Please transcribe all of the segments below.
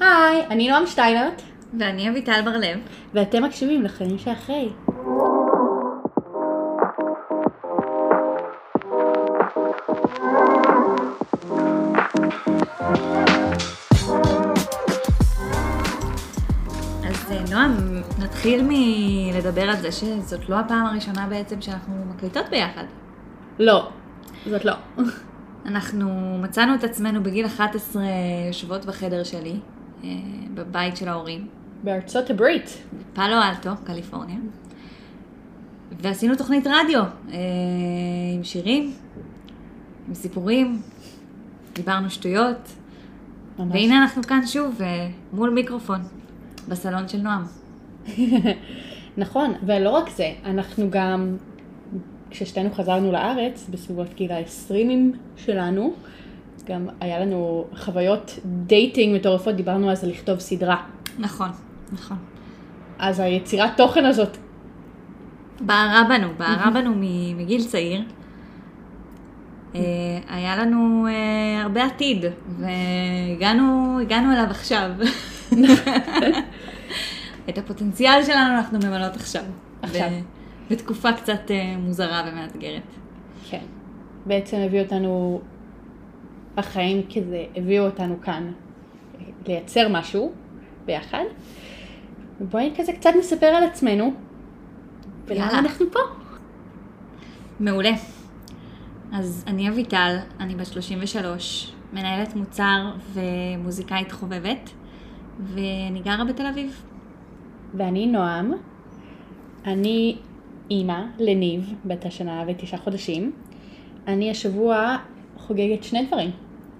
היי, אני נועם שטיינרט, ואני אביטל בר-לב. ואתם מקשיבים לחיים שאחרי. אז אה, נועם, נתחיל מלדבר על זה שזאת לא הפעם הראשונה בעצם שאנחנו מקליטות ביחד. לא, זאת לא. אנחנו מצאנו את עצמנו בגיל 11 יושבות בחדר שלי, בבית של ההורים, בארצות הברית. פאלו אלטו, קליפורניה, ועשינו תוכנית רדיו אה, עם שירים, עם סיפורים, דיברנו שטויות, ממש. והנה אנחנו כאן שוב אה, מול מיקרופון, בסלון של נועם. נכון, ולא רק זה, אנחנו גם, כששתינו חזרנו לארץ, בסביבות גיל ה-20 שלנו, גם היה לנו חוויות dating מטורפות, דיברנו אז על לכתוב סדרה. נכון, נכון. אז היצירת תוכן הזאת, בערה בנו, בערה בנו מגיל צעיר. אה, היה לנו אה, הרבה עתיד, והגענו הגענו אליו עכשיו. את הפוטנציאל שלנו אנחנו ממלאות עכשיו. עכשיו. בתקופה קצת אה, מוזרה ומאתגרת. כן, בעצם הביא אותנו, החיים כזה הביאו אותנו כאן לייצר משהו ביחד. ובואי כזה קצת נספר על עצמנו, ולמה. אנחנו פה. מעולה. אז אני אביטל, אני בת 33, מנהלת מוצר ומוזיקאית חובבת, ואני גרה בתל אביב. ואני נועם, אני אימא לניב, בת השנה ותשעה חודשים. אני השבוע חוגגת שני דברים.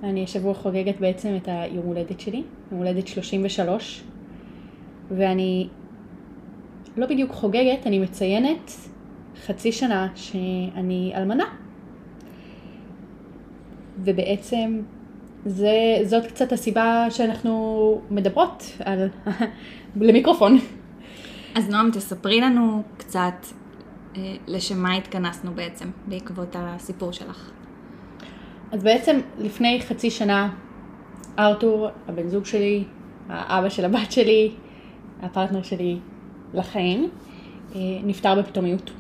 אני השבוע חוגגת בעצם את היום הולדת שלי, יום הולדת 33, ואני לא בדיוק חוגגת, אני מציינת חצי שנה שאני אלמנה. ובעצם זה, זאת קצת הסיבה שאנחנו מדברות על, למיקרופון. אז נועם, תספרי לנו קצת אה, לשם מה התכנסנו בעצם, בעקבות הסיפור שלך. אז בעצם לפני חצי שנה ארתור, הבן זוג שלי, האבא של הבת שלי, הפרטנר שלי לחיים, אה, נפטר בפתאומיות.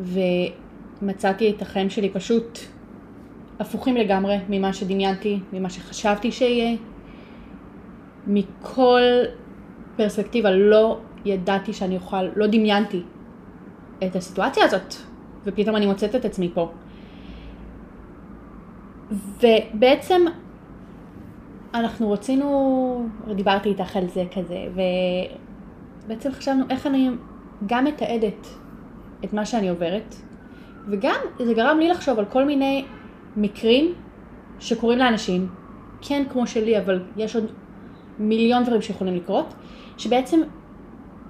ומצאתי את החיים שלי פשוט הפוכים לגמרי ממה שדמיינתי, ממה שחשבתי שיהיה. מכל פרספקטיבה לא ידעתי שאני אוכל, לא דמיינתי את הסיטואציה הזאת, ופתאום אני מוצאת את עצמי פה. ובעצם אנחנו רצינו, דיברתי איתך על זה כזה, ובעצם חשבנו איך אני גם מתעדת את מה שאני עוברת, וגם זה גרם לי לחשוב על כל מיני מקרים שקורים לאנשים, כן כמו שלי, אבל יש עוד מיליון דברים שיכולים לקרות, שבעצם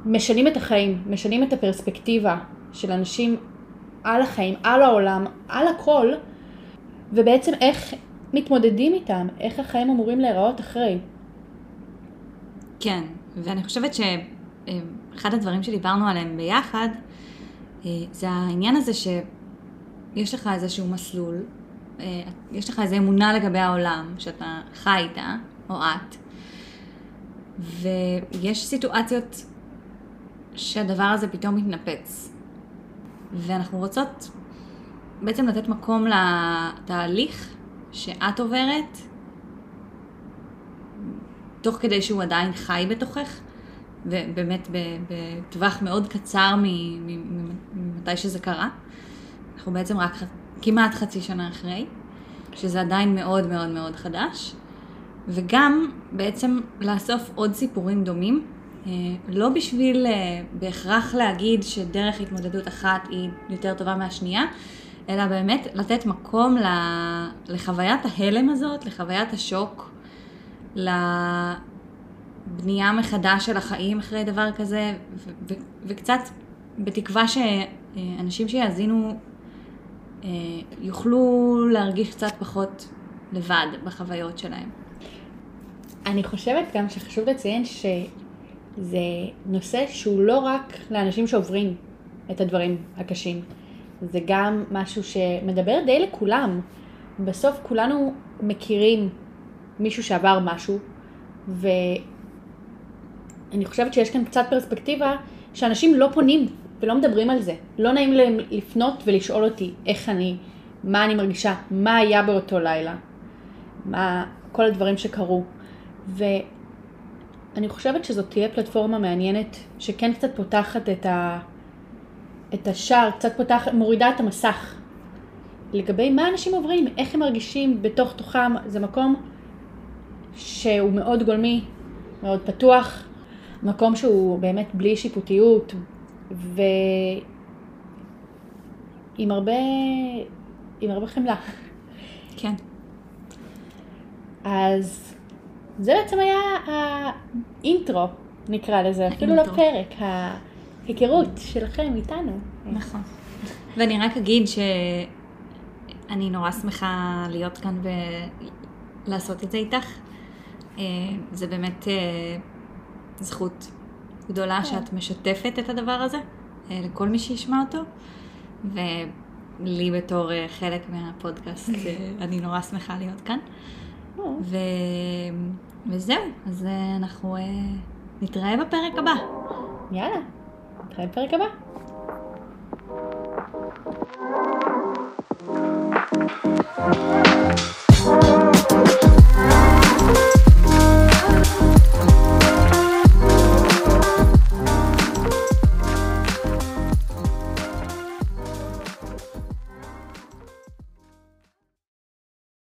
משנים את החיים, משנים את הפרספקטיבה של אנשים על החיים, על העולם, על הכל, ובעצם איך מתמודדים איתם, איך החיים אמורים להיראות אחרי. כן, ואני חושבת שאחד הדברים שדיברנו עליהם ביחד, אה, זה העניין הזה שיש לך איזשהו מסלול, אה, יש לך איזו אמונה לגבי העולם שאתה חי איתה, או את, ויש סיטואציות שהדבר הזה פתאום מתנפץ. ואנחנו רוצות בעצם לתת מקום לתהליך שאת עוברת, תוך כדי שהוא עדיין חי בתוכך, ובאמת בטווח מאוד קצר ממתי שזה קרה. אנחנו בעצם רק ח- כמעט חצי שנה אחרי, שזה עדיין מאוד מאוד מאוד חדש, וגם בעצם לאסוף עוד סיפורים דומים, אה, לא בשביל אה, בהכרח להגיד שדרך התמודדות אחת היא יותר טובה מהשנייה, אלא באמת לתת מקום לחוויית ההלם הזאת, לחוויית השוק, לבנייה מחדש של החיים אחרי דבר כזה, וקצת בתקווה שאנשים שיאזינו אה, יוכלו להרגיש קצת פחות לבד בחוויות שלהם. אני חושבת גם שחשוב לציין שזה נושא שהוא לא רק לאנשים שעוברים את הדברים הקשים, זה גם משהו שמדבר די לכולם. בסוף כולנו מכירים מישהו שעבר משהו, ואני חושבת שיש כאן קצת פרספקטיבה שאנשים לא פונים ולא מדברים על זה. לא נעים להם לפנות ולשאול אותי איך אני, מה אני מרגישה, מה היה באותו לילה, מה, כל הדברים שקרו. ואני חושבת שזאת תהיה פלטפורמה מעניינת, שכן קצת פותחת את, ה, את השער, קצת פותחת, מורידה את המסך. לגבי מה אנשים עוברים, איך הם מרגישים בתוך תוכם, זה מקום שהוא מאוד גולמי, מאוד פתוח, מקום שהוא באמת בלי שיפוטיות ועם הרבה, עם הרבה חמלה. כן. אז זה בעצם היה האינטרו, נקרא לזה, אפילו לא האינטרו. פרק, ההיכרות שלכם איתנו. נכון. ואני רק אגיד שאני נורא שמחה להיות כאן ולעשות את זה איתך. אה, זה באמת אה, זכות גדולה כן. שאת משתפת את הדבר הזה אה, לכל מי שישמע אותו. ולי בתור חלק מהפודקאסט, אני נורא שמחה להיות כאן. ו... וזהו, אז אנחנו אה, נתראה בפרק הבא. יאללה, נתראה בפרק הבא. Thank